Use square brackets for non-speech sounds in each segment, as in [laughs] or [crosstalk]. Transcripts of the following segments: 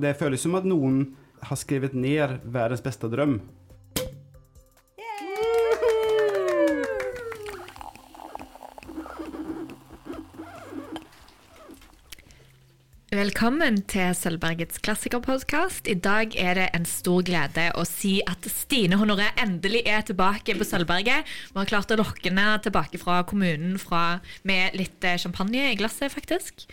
Det føles som at noen har skrevet ned verdens beste drøm. Velkommen til Sølvbergets klassikerpodkast. I dag er det en stor glede å si at Stine Honoré endelig er tilbake på Sølvberget. Vi har klart å lokke henne tilbake fra kommunen fra, med litt eh, champagne i glasset, faktisk.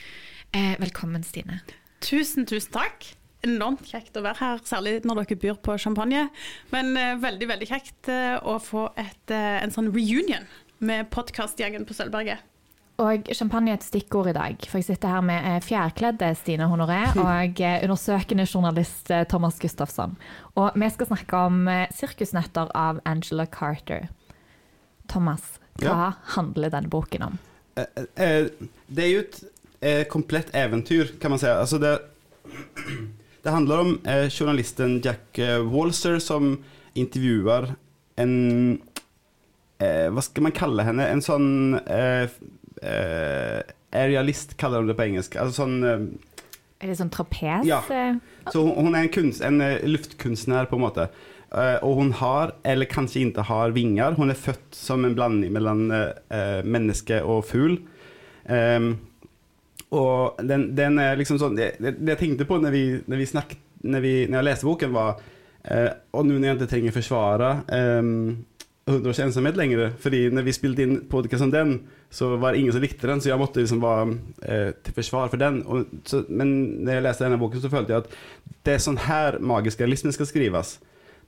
Eh, velkommen, Stine. Tusen, tusen takk. Enormt kjekt å være her, særlig når dere byr på champagne. Men uh, veldig, veldig kjekt uh, å få et, uh, en sånn reunion med podkastgjengen på Sølvberget. Og champagne er et stikkord i dag, for jeg sitter her med fjærkledde Stine Honoré [laughs] og undersøkende journalist Thomas Gustafsson. Og vi skal snakke om sirkusnøtter av Angela Carter. Thomas, hva handler denne boken om? Det er jo et eh, komplett eventyr, kan man si. Altså det, [clears throat] det handler om eh, journalisten Jack eh, Walser som intervjuer en eh, Hva skal man kalle henne? En sånn eh, eh, Aerialist, kaller de det på engelsk. Altså sånn Er det sånn trapes? Ja. Så hun, hun er en, kunst, en luftkunstner, på en måte. Eh, og hun har, eller kanskje ikke har, vinger. Hun er født som en blanding mellom menneske og fugl. Ehm, og den, den er liksom sånn Det, det, jeg tenkte på når vi, når vi snakket når, vi, når jeg leste boken, var eh, Og nå når jeg ikke trenger forsvare eh, 100 års ensomhet lenger, fordi når vi spilte inn podkast om den, så var det ingen som likte den, så jeg måtte liksom være eh, til forsvar for den. Og, så, men når jeg leste denne boken, så følte jeg at det er sånn her magisk realisme skal skrives.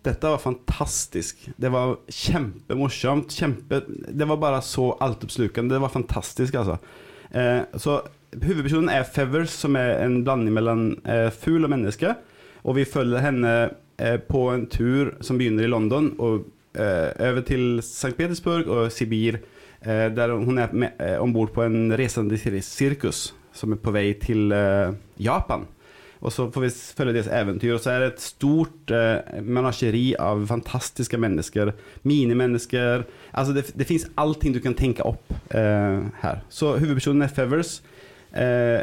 Dette var fantastisk. Det var kjempemorsomt. Kjempe, det var bare så altoppslukende. Det var fantastisk, altså. Eh, så hovedpersonen er Fevers, som er en blanding mellom eh, fugl og menneske. Og vi følger henne eh, på en tur som begynner i London, og eh, over til St. Petersburg og Sibir, eh, der hun er eh, om bord på en reisende sir- sirkus som er på vei til eh, Japan. Og så får vi følge deres eventyr. Og så er det et stort eh, menasjeri av fantastiske mennesker. Minimennesker. Altså det, det fins allting du kan tenke opp eh, her. Så hovedpersonen er Fevers. Eh,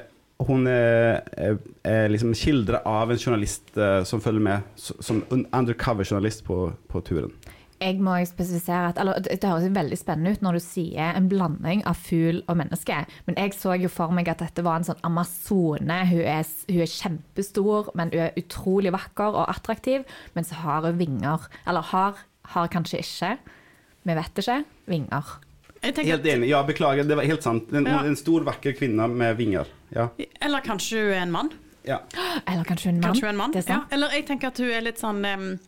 hun er, er, er liksom skildra av en journalist eh, som følger med, som undercover-journalist på, på turen. Jeg må spesifisere at eller, det høres veldig spennende ut når du sier en blanding av fugl og menneske. Men jeg så jo for meg at dette var en sånn amazone. Hun er, hun er kjempestor, men hun er utrolig vakker og attraktiv. Men så har hun vinger. Eller har, har kanskje ikke. Vi vet ikke. Vinger. Jeg Helt enig. Ja, beklager, det var helt sant. En, Ja. en stor, vakker kvinne med vinger. Ja. Eller kanskje hun er en mann. ja. Eller kanskje en mann. Kanskje hun er en mann. Det er Ja. Eller jeg tenker at hun er litt sånn um,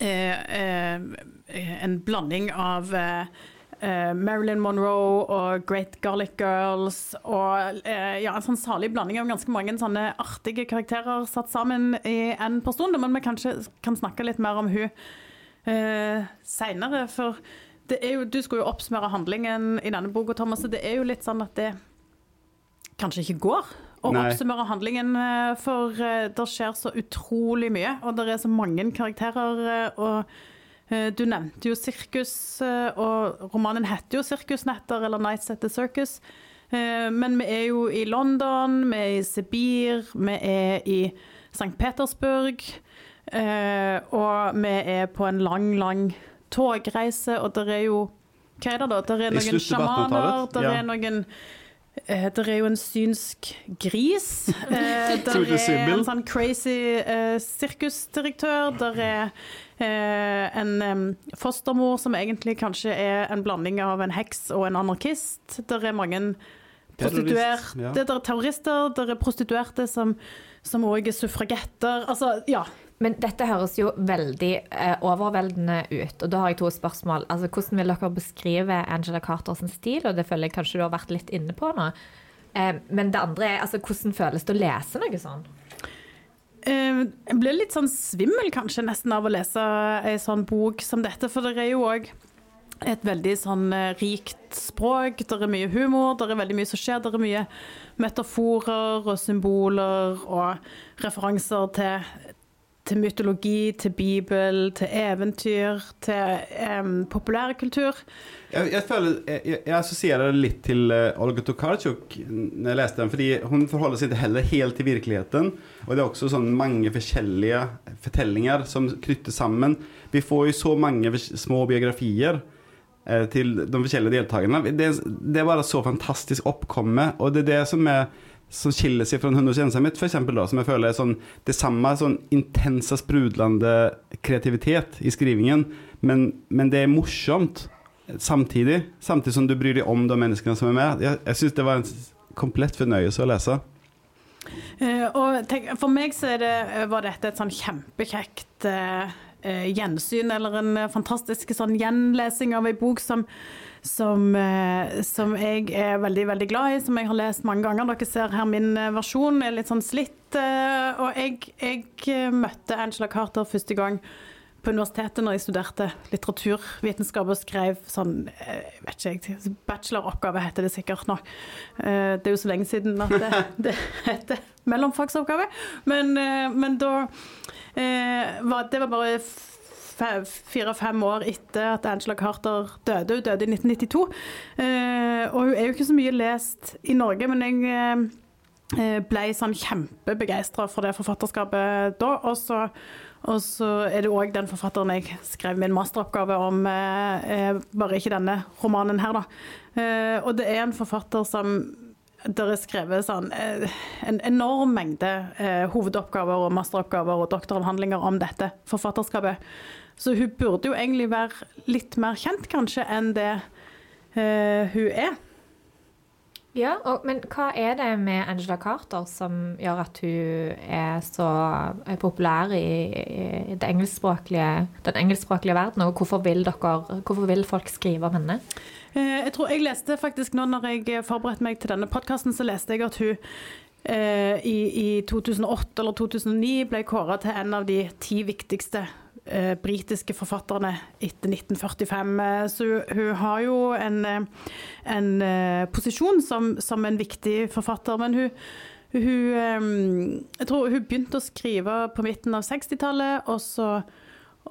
eh, eh, En blanding av eh, eh, Marilyn Monroe og Great Garlic Girls og eh, ja, en sånn salig blanding av ganske mange sånne artige karakterer satt sammen i en person. Men vi kanskje kan snakke litt mer om hun uh, seinere, for er jo, du skulle jo oppsummere handlingen i denne boka, Thomas, det er jo litt sånn at det kanskje ikke går å oppsummere handlingen, eh, for eh, det skjer så utrolig mye, og det er så mange karakterer. eh, og du nevnte jo sirkus, og romanen heter jo 'Sirkusnetter' eller 'Nights at the Circus'. Men vi er jo i London, vi er i Sibir, vi er i St. Petersburg. Og vi er på en lang, lang togreise, og det er jo Hva er det da? Det er noen sjamaner, 1800-tallet, det ja. er noen eh, det er jo en synsk gris. Eh, [laughs] der er en sånn crazy eh, sirkusdirektør. Der er en fostermor som egentlig kanskje er en blanding av en heks og en anarkist. Der er mange prostituerte, ja. der er terrorister, der er prostituerte som som òg er suffragetter. Altså, ja. Men dette høres jo veldig eh, overveldende ut, og da har jeg to spørsmål. Altså, hvordan vil dere beskrive Angela Carters stil, og det føler jeg kanskje du har vært litt inne på nå. Eh, men det andre er, altså, hvordan føles det å lese noe sånn? Eh, Jeg blir litt sånn svimmel kanskje nesten av å lese ei sånn bok som dette, for det er jo òg et veldig sånn eh, rikt språk. Det er mye humor, det er veldig mye som skjer. Det er mye metaforer og symboler og referanser til til mytologi, til bibel, til eventyr, til um, populærkultur. Jeg, jeg, føler, jeg, jeg assosierer litt til uh, Olga Tokarczuk når jeg leste den. fordi hun forholder seg ikke heller helt til virkeligheten. Og det er også sånn mange forskjellige fortellinger som knytter sammen. Vi får jo så mange små biografier uh, til de forskjellige deltakerne. Det, det, er bare så fantastisk oppkomme, og det er det som er som skiller seg fra en 100 mitt, f.eks., som jeg føler er sånn det samme sånn intense, sprudlende kreativitet i skrivingen, men, men, det er morsomt samtidig. Samtidig som du bryr deg om de menneskene som er med. Jeg, jeg syns det var en komplett fornøyelse å lese. Uh, og tenk, for meg så det, var dette et sånn kjempekjekt uh, gjensyn, eller en fantastisk sånn gjenlesing av ei bok som som, eh, som, jeg er veldig veldig glad i, som jeg har lest mange ganger. Dere ser her min eh, versjon er litt sånn slitt. Eh, og jeg, jeg møtte Angela Carter første gang på universitetet når jeg studerte litteraturvitenskap og skrev sånn jeg vet ikke jeg, Bacheloroppgave heter det sikkert nå. Det er jo så lenge siden at det, [laughs] det heter mellomfagsoppgave. Men, men da var Det var bare fire-fem år etter at Angela Carter døde. Hun døde i 1992. Eh, og hun er jo ikke så mye lest i Norge, men jeg eh, ble sånn kjempebegeistra for det forfatterskapet da. Og så, og så er det òg den forfatteren jeg skrev min masteroppgave om, eh, bare ikke denne romanen her, da. og det er en forfatter som det er skrevet sånn, en enorm mengde eh, hovedoppgaver og masteroppgaver og doktoravhandlinger om dette forfatterskapet. Så hun burde jo egentlig være litt mer kjent, kanskje, enn det uh, hun er. Ja, og, men hva er det med Angela Carter som gjør at hun er så populær i, i engelskspråklige, den engelskspråklige verden, og hvorfor vil, dere, hvorfor vil folk skrive om henne? Uh, jeg tror jeg leste faktisk nå når jeg forberedte meg til denne podkasten, så leste jeg at hun eh, i, i 2008 eller 2009 ble kåra til en av de ti viktigste eh, britiske forfatterne etter 1945. Eh, så hun har jo en, eh, en posisjon som, som, en viktig forfatter. Men hun, hun Jeg tror hun begynte å skrive på midten av 60-tallet, og så,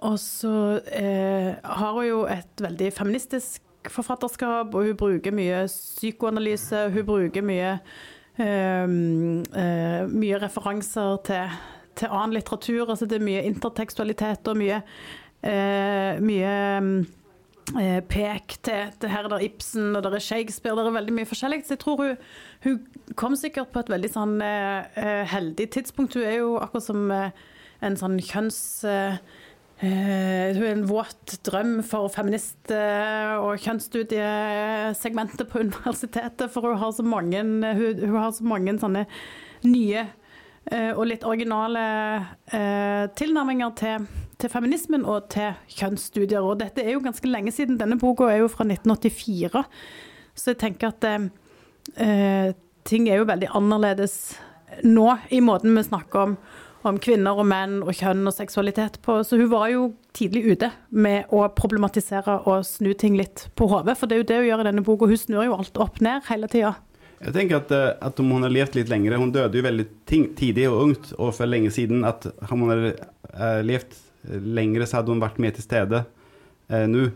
og så har hun jo et veldig feministisk forfatterskap, og hun bruker mye psykoanalyse. Hun bruker mye, mye referanser til til annen litteratur. Altså det er mye intertekstualitet og mye, eh, mye eh, pek til, til her er det Ibsen og der er Shakespeare, der er veldig mye forskjellig. Så jeg tror hun, hun kom sikkert på et veldig sånn eh, eh heldig tidspunkt. Hun er jo akkurat som eh, en sånn kjønns... Uh, hun er en våt drøm for feminist- og kjønnsstudiesegmentet på [laughs] universitetet, for hun har så mange, hun, hun har så mange sånne nye og litt originale eh, tilnærminger til, til, feminismen og til kjønnsstudier. Og dette er jo ganske lenge siden. Denne boka er jo fra 1984. Så jeg tenker at eh, eh, ting er jo veldig annerledes nå i måten vi snakker om, om kvinner og menn og kjønn og seksualitet på. Så hun var jo tidlig ute med å problematisere og snu ting litt på hodet. For det er jo det hun gjør i denne boka. Hun snur jo alt opp ned hele tida. Jeg tenker at, eh, at, om hun har levd litt lenger Hun døde jo veldig tidlig og ungt, og for lenge siden. At om hun hadde uh, levd lenger, så hadde hun vært mer til stede eh, nå.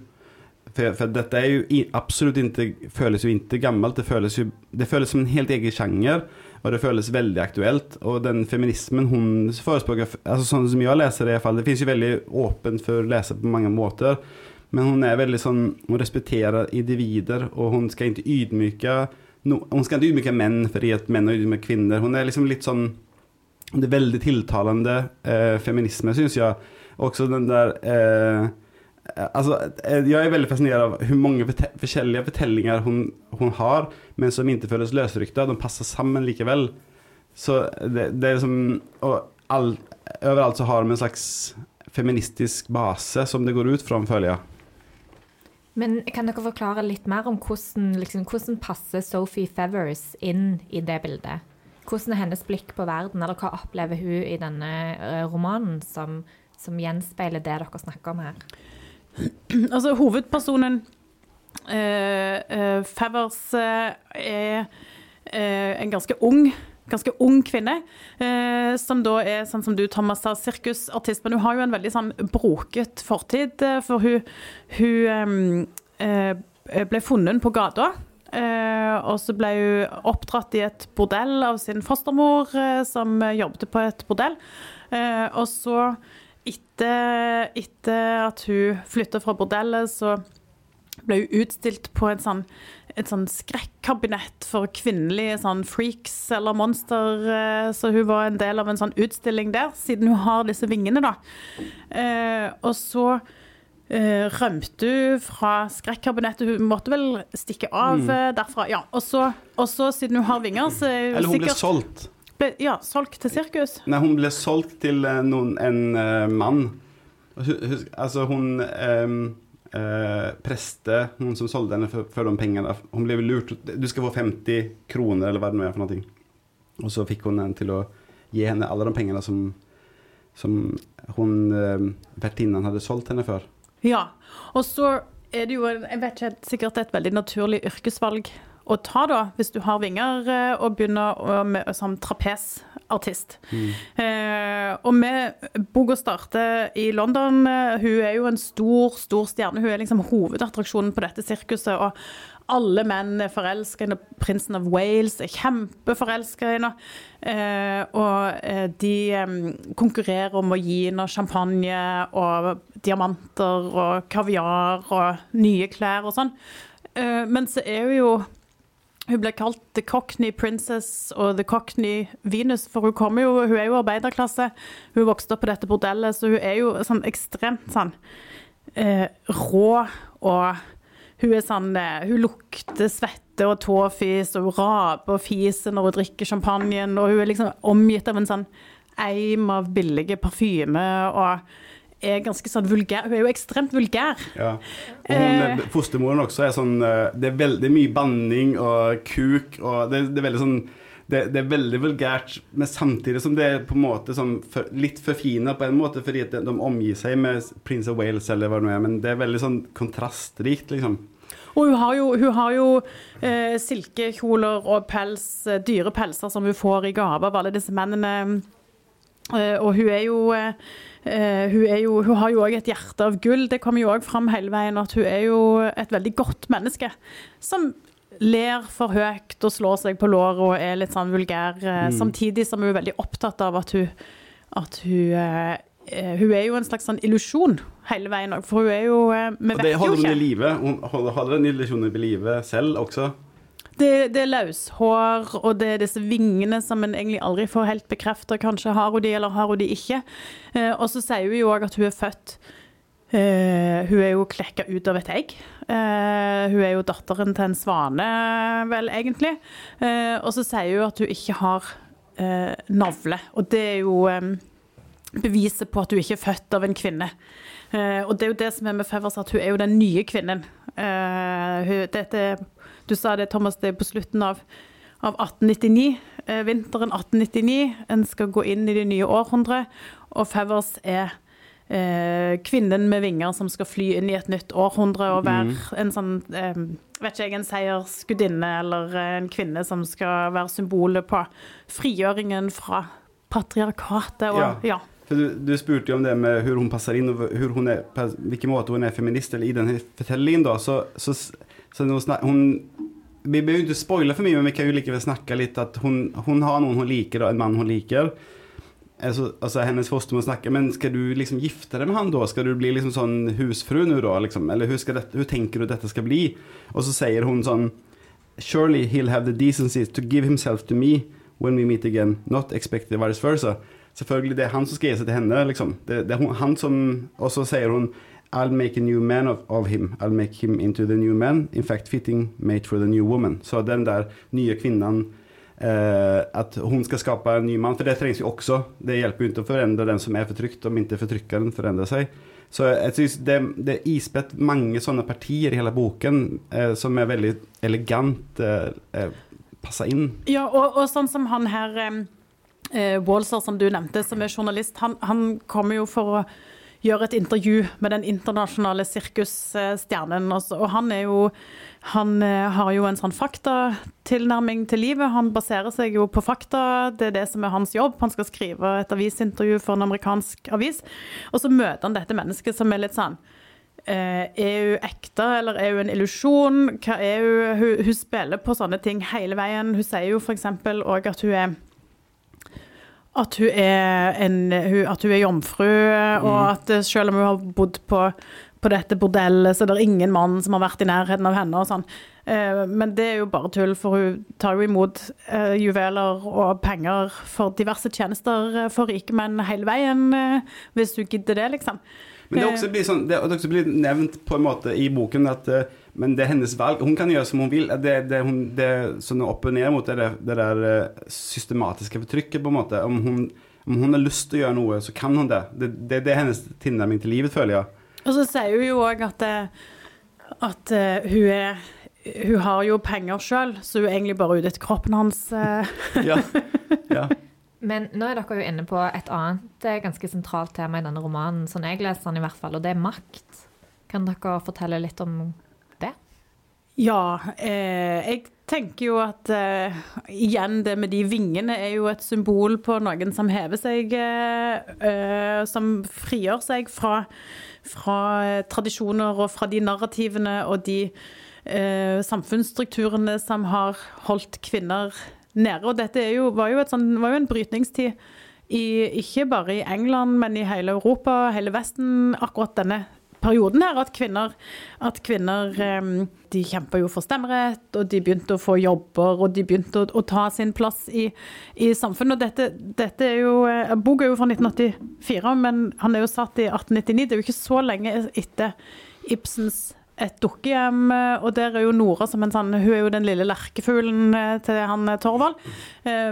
For, for, dette er jo absolutt ikke føles jo ikke gammelt. Det føles, jo, det føles som en helt egen sjanger, og det føles veldig aktuelt. Og den feminismen hun forespråker, altså sånn som jeg leser det, fall, det fins jo veldig åpent for å lese på mange måter. Men hun er veldig sånn Hun respekterer individer, og hun skal ikke ydmyke no, Hon ska inte ydmyka män för att män kvinner. Hon är liksom lite sånn Det är väldigt tilltalande eh, feminisme, syns jag. Också den där eh, Alltså, eh, jag är väldigt fascinerad av hur många forskjellige fortellinger hun, hun, har, men som ikke føles løsrykta. De passer sammen likevel. Så det, det er liksom Og all, overalt så har de en slags feministisk base som det går ut fra, føler jeg. Men kan dere forklare litt mer om hvordan, liksom, hvordan passer Sophie Fevers inn i det bildet? Hvordan er hennes blikk på verden, eller hva opplever hun i denne uh, romanen som, som, gjenspeiler det dere snakker om her? [clears throat] Altså, hovedpersonen uh, uh, Fevers er en ganske ung ganske ung kvinne, eh, som da er, sånn som du, Thomas, sa, sirkusartist. Men hun har jo en veldig sånn broket fortid, eh, for hun, hun eh, ble funnet på gata. Eh, og så ble hun oppdratt i et bordell av sin fostermor, eh, som jobbet på et bordell. Eh, og så, etter, etter at hun flytta fra bordellet, så ble jo utstilt på en sånn et sånn skrekkabinett for kvinnelige sånn freaks eller monster. Eh, så hun var en del av en sånn utstilling der, siden hun har disse vingene, da. Eh, og så eh, rømte hun fra skrekkabinettet. Hun måtte vel stikke av mm. derfra. Ja, og så, og så, siden hun har vinger, så er hun Eller hun sikkert, ble solgt. Ble, ja, solgt til sirkus. Nei, hun ble solgt til noen, en uh, mann. Husk, altså, hun um eh, preste, noen som solgte henne for de pengene. Hun ble lurt. Du skal få 50 kroner, eller hva det nå er for noe. Og så fikk hun den til å gi henne alle de pengene som, som hun eh, vertinnen hadde solgt henne for. Ja, og så er det jo jeg vet ikke, sikkert et veldig naturlig yrkesvalg å ta, da, hvis du har vinger, eh, og begynner med, som trapesartist. Mm. Eh, og med boka starter i London. Eh, hun er jo en stor, stor stjerne. Hun er liksom hovedattraksjonen på dette sirkuset. og alle menn er forelska i henne. Prinsen av Wales er kjempeforelska i henne. Eh, og de eh, konkurrerer om å gi henne champagne og diamanter og kaviar og nye klær og sånn. Eh, men så er hun jo hun ble kalt The Cockney Princess og The Cockney Venus, for hun, jo, hun er jo arbeiderklasse. Hun vokste opp på dette bordellet, så hun er jo sånn ekstremt sånn eh, rå og hun er sånn eh, Hun lukter svette og tåfis, og hun raper og fiser når hun drikker champagnen, og hun er liksom omgitt av en sånn eim av billige parfymer og er ganske sånn vulgær. Hun er jo ekstremt vulgær. Ja. Og hun, eh, fostermoren også er sånn eh, Det er veldig mye banning og kuk, og det, det er veldig sånn det, det, er veldig vulgært, men samtidig som det er på en måte sånn for, litt forfina på en måte, fordi de, de omgir seg med Prince of Wales eller hva det nå er, men det er veldig sånn kontrastrikt, liksom. Og hun har jo, hun har jo eh, silkekjoler og pels, eh, dyre pelser som hun får i gave av alle disse mennene. Eh, og hun er jo Uh, hun, jo, hun, har jo òg et hjerte av gull. Det kommer jo òg fram hele veien at hun er jo et veldig godt menneske. Som ler for høyt og slår seg på låret og er litt sånn vulgær. Uh, mm. Samtidig som hun er veldig opptatt av at hun, at hun uh, hun er jo en slags sånn illusjon hele veien òg, for hun er jo Vi vet jo ikke. Holder hun i live. Hun holder den illusjonen i live selv også. Det, det, er løshår, og det er disse vingene som en egentlig aldri får helt bekrefta. Kanskje har hun de, eller har hun de ikke. Eh, og så sier hun jo òg at hun er født eh, Hun er jo klekka ut av et egg. Eh, hun er jo datteren til en svane, vel, egentlig. Eh, og så sier hun at hun ikke har eh, navle. Og det er jo eh, beviset på at hun ikke er født av en kvinne. og det er jo det som er med Fevers, at hun er jo den nye kvinnen. Hun, dette du sa det, Thomas, det er på slutten av, av 1899, eh, vinteren 1899. En skal gå inn i det nye århundret, og Fevers er eh, kvinnen med vinger som skal fly inn i et nytt århundre og være mm. en sånn eh, vet ikke jeg, en seiersgudinne eller en kvinne som skal være symbolet på frigjøringen fra patriarkatet. Og, ja. ja. Du, du, spurte jo om det med hvordan hun passer inn, og hvilken måte hun er feminist. eller I denne fortellingen da, så, så, så hun, Vi behøver ikke spoile for mye, men vi kan jo likevel snakke litt at hun, hun har noen hun liker, og en mann hun liker. Altså, altså Hennes fostermor snakker Men skal du liksom gifte deg med han da? Skal du bli liksom sånn husfru nå, da? Liksom? Eller hvordan tenker du dette skal bli? Og så sier hun sånn Surely he'll have the decency to give himself to me when we meet again, not expected vice versa. Selvfølgelig, det er han som skal gi seg til henne, liksom. Det, det er han som Og så sier hun I'll make a new man of, of, him. I'll make him into the new man. In fact, fitting mate for the new woman. Så den der nye kvinnen eh, At hun skal skape en ny mann. For det trengs jo også. Det hjelper jo ikke å forandre den som er fortrykt, om ikke fortrykkeren forandrer seg. Så jeg synes det, det er ispett mange sånne partier i hele boken eh, som er veldig elegant eh, eh passa inn. Ja, og, og, sånn som han her eh, Walser, som du nevnte, som er journalist, han, han kommer jo for å gjør et intervju med den internasjonale sirkusstjernen. Og, han er jo Han eh, har jo en sånn faktatilnærming til livet. Han baserer seg jo på fakta. Det er det som er hans jobb. Han skal skrive et avisintervju for en amerikansk avis. Og så møter han dette mennesket som er litt sånn eh, Er hun ekte, eller er hun en illusjon? Hun? Hun spiller på sånne ting hele veien. Hun sier jo f.eks. òg at hun er at hun er, en, at hun er jomfru, og at eh, selv om hun har bodd på, på dette bordellet, så er det ingen mann som har vært i nærheten av henne og sånn. Eh, Men det er jo bare tull, for hun tar jo imot eh, juveler og penger for diverse tjenester for rike menn hele veien, hvis hun gidder det, liksom. Men det også blir, sånn, det, det også blir nevnt på en måte i boken at men det er hennes valg. Hun kan gjøre som hun vil. Det, det, hun, det som er opp og ned mot er det, det der eh, systematiske fortrykket, på en måte. Om hun, om hun har lyst til å gjøre noe, så kan hun det. Det, det, det er hennes tilnærming til livet, føler jeg. Og så sier hun jo òg at, eh, at eh, hun er hun har jo penger sjøl, så hun er egentlig bare ute etter kroppen hans. Ja. [laughs] ja. Men nå er dere jo inne på et annet ganske sentralt tema i denne romanen, sånn jeg leser den i hvert fall, og det er makt. Kan dere fortelle litt om? Ja, eh, jeg tenker jo at eh, igjen det med de vingene er jo et symbol på noen som hever seg, eh, eh, som frigjør seg fra, fra eh, tradisjoner og fra de narrativene og de eh, samfunnsstrukturene som har holdt kvinner nede. Og dette jo, var, jo et sånn, var jo en brytningstid. I, ikke bare i England, men i hele Europa, hele Vesten, akkurat denne perioden her, at kvinner, at kvinner de kjemper jo for stemmerett, og de begynte å få jobber, og de begynte å, å ta sin plass i, i samfunnet. Og dette, dette er jo eh, Boka er jo fra 1984, men han er jo satt i 1899. Det er jo ikke så lenge etter Ibsens et dukkehjem, eh, og der er jo Nora som en sånn Hun er jo den lille lerkefuglen eh, til han eh, Torvald.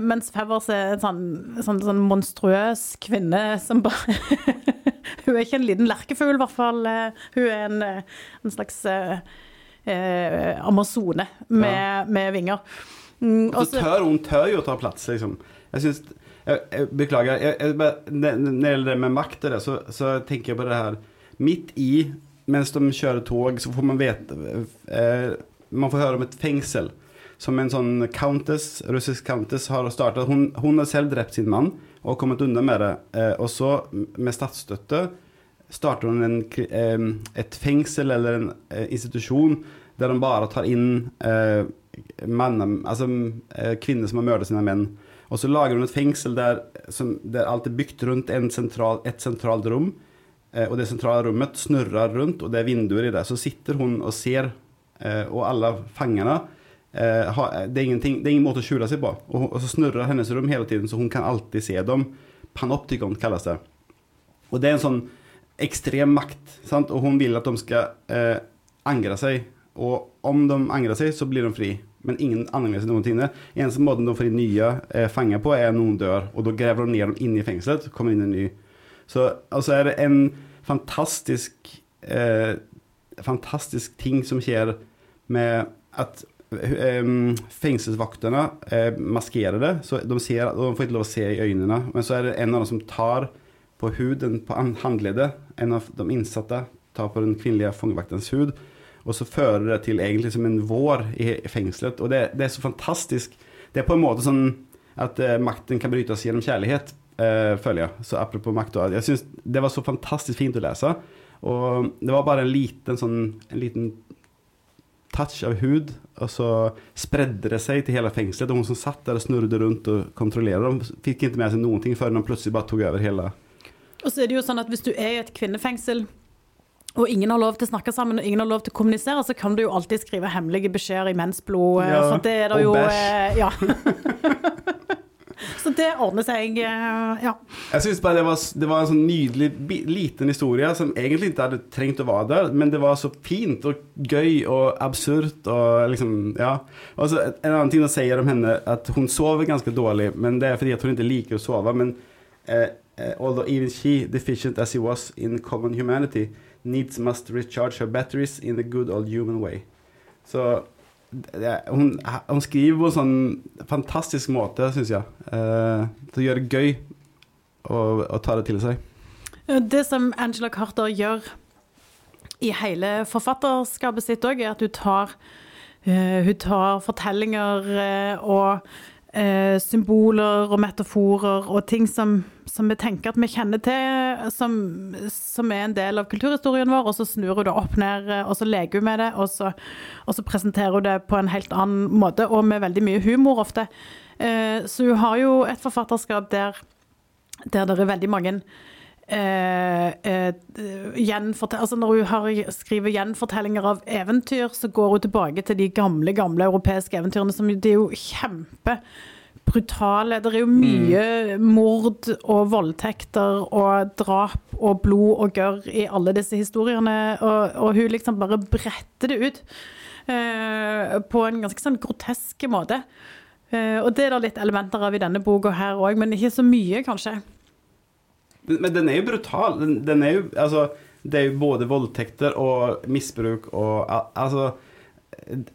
Mens Fevers er en sånn, sånn, sånn monstrøs kvinne som bare [laughs] Hun er ikke en liten lerkefugl, i hvert fall. Hun er en, en slags eh, amazone med, med vinger. Mm, Og så tør hun tør jo å ta plass, liksom. Jeg syns jeg, jeg, Beklager. Jeg, jeg, når når det gjelder det med makt og det, så, så tenker jeg på det her Midt i, mens de kjører tog, så får man vite eh, Man får høre om et fengsel. Som en sånn countess, russisk countess har startet. Hun, hun har selv drept sin mann og kommet unna med det. Eh, og så, med statsstøtte, starter hun en, eh, et fengsel eller en eh, institusjon der de bare tar inn eh, mannen, altså, eh, kvinner som har myrdet sine menn. Og så lager hun et fengsel der, som, der alt er bygd rundt en sentral, et sentralt rom. Eh, og det sentrale rommet snurrer rundt, og det er vinduer i det. Så sitter hun og ser, eh, og alle fangene eh, det, er det er ingen måte å skjule seg på. Og, så snurrer hennes rom hele tiden, så hun kan alltid se dem. Panoptikon kalles det. Og det er en sånn ekstrem makt, sant? og hun vil at de skal eh, angre seg. Og om de angrer seg, så blir de fri. Men ingen angrer seg noen ting. Eneste måten de får inn nye eh, fanger på, er noen dør. Og da graver de ned dem inn i fengselet, kommer inn en ny. Så altså er det en fantastisk eh, fantastisk ting som skjer med at eh, fengselsvaktene eh, maskerer det. så de, ser, de får ikke lov å se i øynene. Men så er det en av dem som tar på huden, på håndleddet, en av de innsatte tar på den kvinnelige fangevaktens hud, og så fører det til egentlig som en vår i fengselet. Og det, det er så fantastisk. Det er på en måte sånn at eh, makten kan brytes gjennom kjærlighet, eh, føler jeg. Så apropos makt Jeg syns det var så fantastisk fint å lese. Og det var bare en liten sånn En liten touch av hud, og så spredde det seg til hele fengselet. Og hun som satt der og snurret rundt og kontrollerte dem, fikk ikke med seg noen ting før de plutselig bare tok over hele Og så er det jo sånn at hvis du er i et kvinnefengsel, og ingen har lov til å snakke sammen, og ingen har lov til å kommunisere, så kan du jo alltid skrive hemmelige beskjeder i mensblod, eh, Ja, for det er det og jo bæsj. eh, Ja. [laughs] [laughs] så det ordner seg, eh, ja. Jeg synes bare det var, det var en sånn nydelig liten historie som egentlig ikke hadde trengt å være der, men det var så fint og gøy og absurd og liksom, ja. Og så en annen ting de sier om henne, at hun sover ganske dårlig, men det er fordi hun ikke liker å sove, men eh, eh, although even she, deficient as she was in common humanity, needs must recharge her batteries in the good old human way. Så hun, hun skriver på en sånn fantastisk måte, syns jeg, eh, til å det gøy å ta det til seg. Det som Angela Carter gjør i hele forfatterskapet sitt òg, er at hun tar, uh, hun tar fortellinger uh, og eh, symboler og metaforer og ting som, som vi tenker at vi kjenner til, som, som, er en del av kulturhistorien vår, og så snur hun det opp ned, og så leker hun med det, og så, og så presenterer hun det på en helt annen måte, og med veldig mye humor ofte. så hun har jo et forfatterskap der, der det er veldig mange Eh, eh, altså Når hun har, skriver gjenfortellinger av eventyr, så går hun tilbake til de gamle gamle europeiske eventyrene. som De er jo kjempebrutale. Det er jo mye mm. mord og voldtekter og drap og blod og gørr i alle disse historiene. Og, og, hun liksom bare bretter det ut eh, på en ganske sånn grotesk måte. Eh, og det er det litt elementer av i denne boka her òg, men ikke så mye, kanskje. Men den er jo brutal. Den, den er jo Altså, det er jo både voldtekter og misbruk og Altså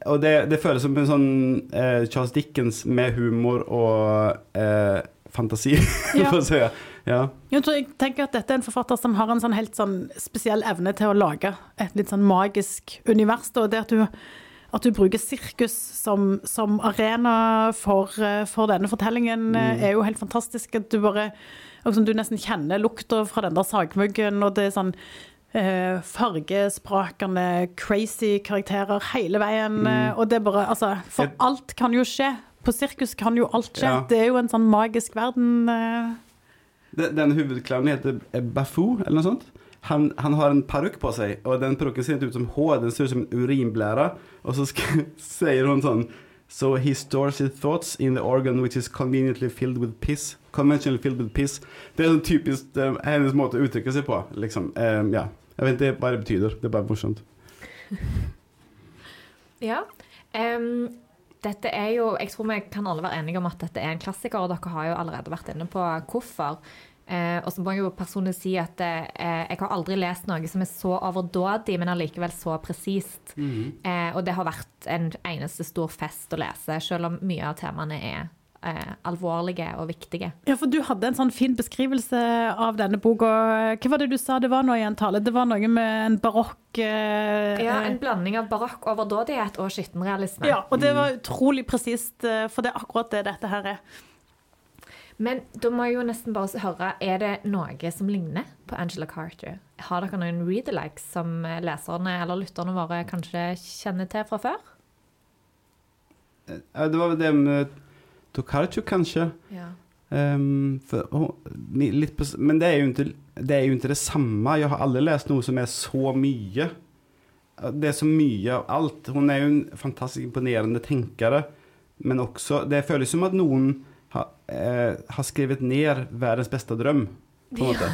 og det, det, føles som en sånn eh, Charles Dickens med humor og eh, fantasi, [laughs] ja. for å si. Ja. Jeg, tenker at dette er en forfatter som har en sånn helt sånn spesiell evne til å lage et litt sånn magisk univers. Og det at du, at du bruker sirkus som, som arena for, eh, for, denne fortellingen, mm. er jo helt fantastisk. At du bare og som du nesten kjenner lukta fra den der sagmuggen, og det er sånn eh, fargesprakende, crazy karakterer hele veien. Mm. Eh, og det er bare Altså, for alt kan jo skje. På sirkus kan jo alt skje. Ja. Det er jo en sånn magisk verden. Eh. Den, den heter Bafou, eller noe sånt. Han, han, har en parykk på seg, og den parykken ser ikke ut som hår, den ser ut som en urinblære. Og så [laughs] sier hun sånn So he stores his thoughts in the organ which is conveniently filled with piss. Conventionally filled with piss. Det er sånn typisk um, hennes måte å uttrykke seg på. Liksom. Um, ja. Jeg vet ikke det betyder. Det er bare morsomt. [laughs] ja. Um, dette er jo Jeg tror vi kan alle være enige om at dette er en klassiker, og dere har jo allerede vært inne på hvorfor. Eh, og så må jeg jo personlig si at eh, jeg har aldri lest noe som er så overdådig, men allikevel så presist. Mm. Eh, og det har vært en eneste stor fest å lese, selv om mye av temaene er eh, alvorlige og viktige. Ja, for du hadde en sånn fin beskrivelse av denne boka. Hva var det du sa det var nå i en tale? Det var noe med en barokk eh, Ja, en blanding av barokk, overdådighet og skittenrealisme. Ja, og det var utrolig presist, eh, for det er akkurat det dette her er. Men da må jeg jo nesten bare høre, er det noe som ligner på Angela Carter? Har dere noen read-alikes som leserne eller lytterne våre kanskje kjenner til fra før? Det var det med Tokarchuk, kanskje. Ja. Um, for, litt på, men det er, ikke, det er, jo ikke, det samme. Jeg har aldri lest noe som er så mye. Det er så mye av alt. Hun er jo en fantastisk imponerende tenkere, men også Det føles som at noen eh, har skrevet ned verdens beste drøm. På en måte.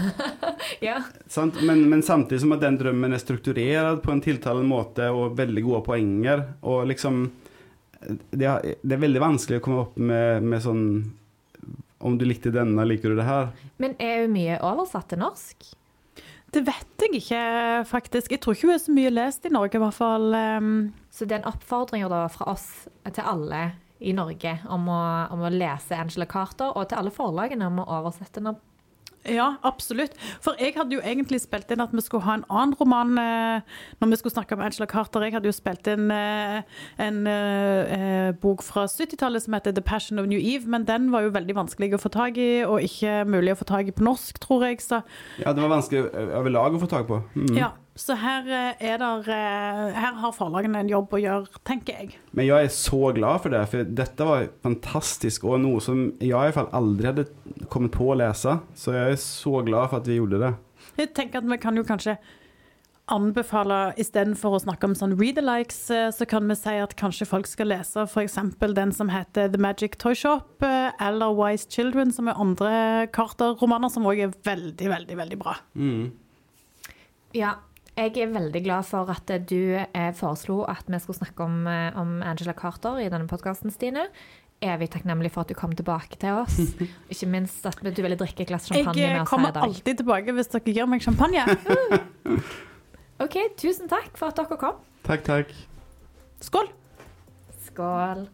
ja. [laughs] men, men, samtidig som at den drømmen er strukturert på en tiltalende måte og veldig gode poenger. Og liksom det er, det er veldig vanskelig å komme opp med, med, sånn Om du likte denne, liker du det her? Men er hun mye oversatt til norsk? Det vet jeg ikke, faktisk. Jeg tror ikke hun er så mye lest i Norge, i hvert fall. Um... Så det er en oppfordring da fra oss til alle i Norge om å, om å, lese Angela Carter, og til alle forlagene om å oversette den. Ja, absolutt. For jeg hadde jo egentlig spilt inn at vi skulle ha en annen roman eh, når vi skulle snakke om Angela Carter. Jeg hadde jo spilt inn eh, en eh, bok fra 70-tallet som heter 'The Passion of New Eve', men den var jo veldig vanskelig å få tak i, og ikke mulig å få tak i på norsk, tror jeg. Så. Ja, det var vanskelig over lag å få tak på. Mm. Ja, så her, eh, er der, eh, her har forlagene en jobb å gjøre, tenker jeg. Men jeg er så glad for det, for dette var fantastisk, og noe som jeg i hvert fall aldri hadde kommet på å lese. Så jeg er så glad for at vi gjorde det. Jeg tenker at vi kan jo kanskje anbefale, istedenfor å snakke om sånn read-alikes, eh, så kan vi si at kanskje folk skal lese f.eks. den som heter The Magic Toy Shop, eller Wise Children, som er andre Carter-romaner, som òg er veldig, veldig, veldig bra. Mm. Ja, jeg er veldig glad for at du eh, foreslo at vi skulle snakke om, eh, om Angela Carter i denne podkasten, Stine. Evig takknemlig for at du kom tilbake til oss. [laughs] Ikke minst at du ville drikke et glass champagne med oss her i dag. Jeg kommer alltid tilbake hvis dere gir meg champagne. [laughs] OK, tusen takk for at dere kom. Takk, takk. Skål. Skål.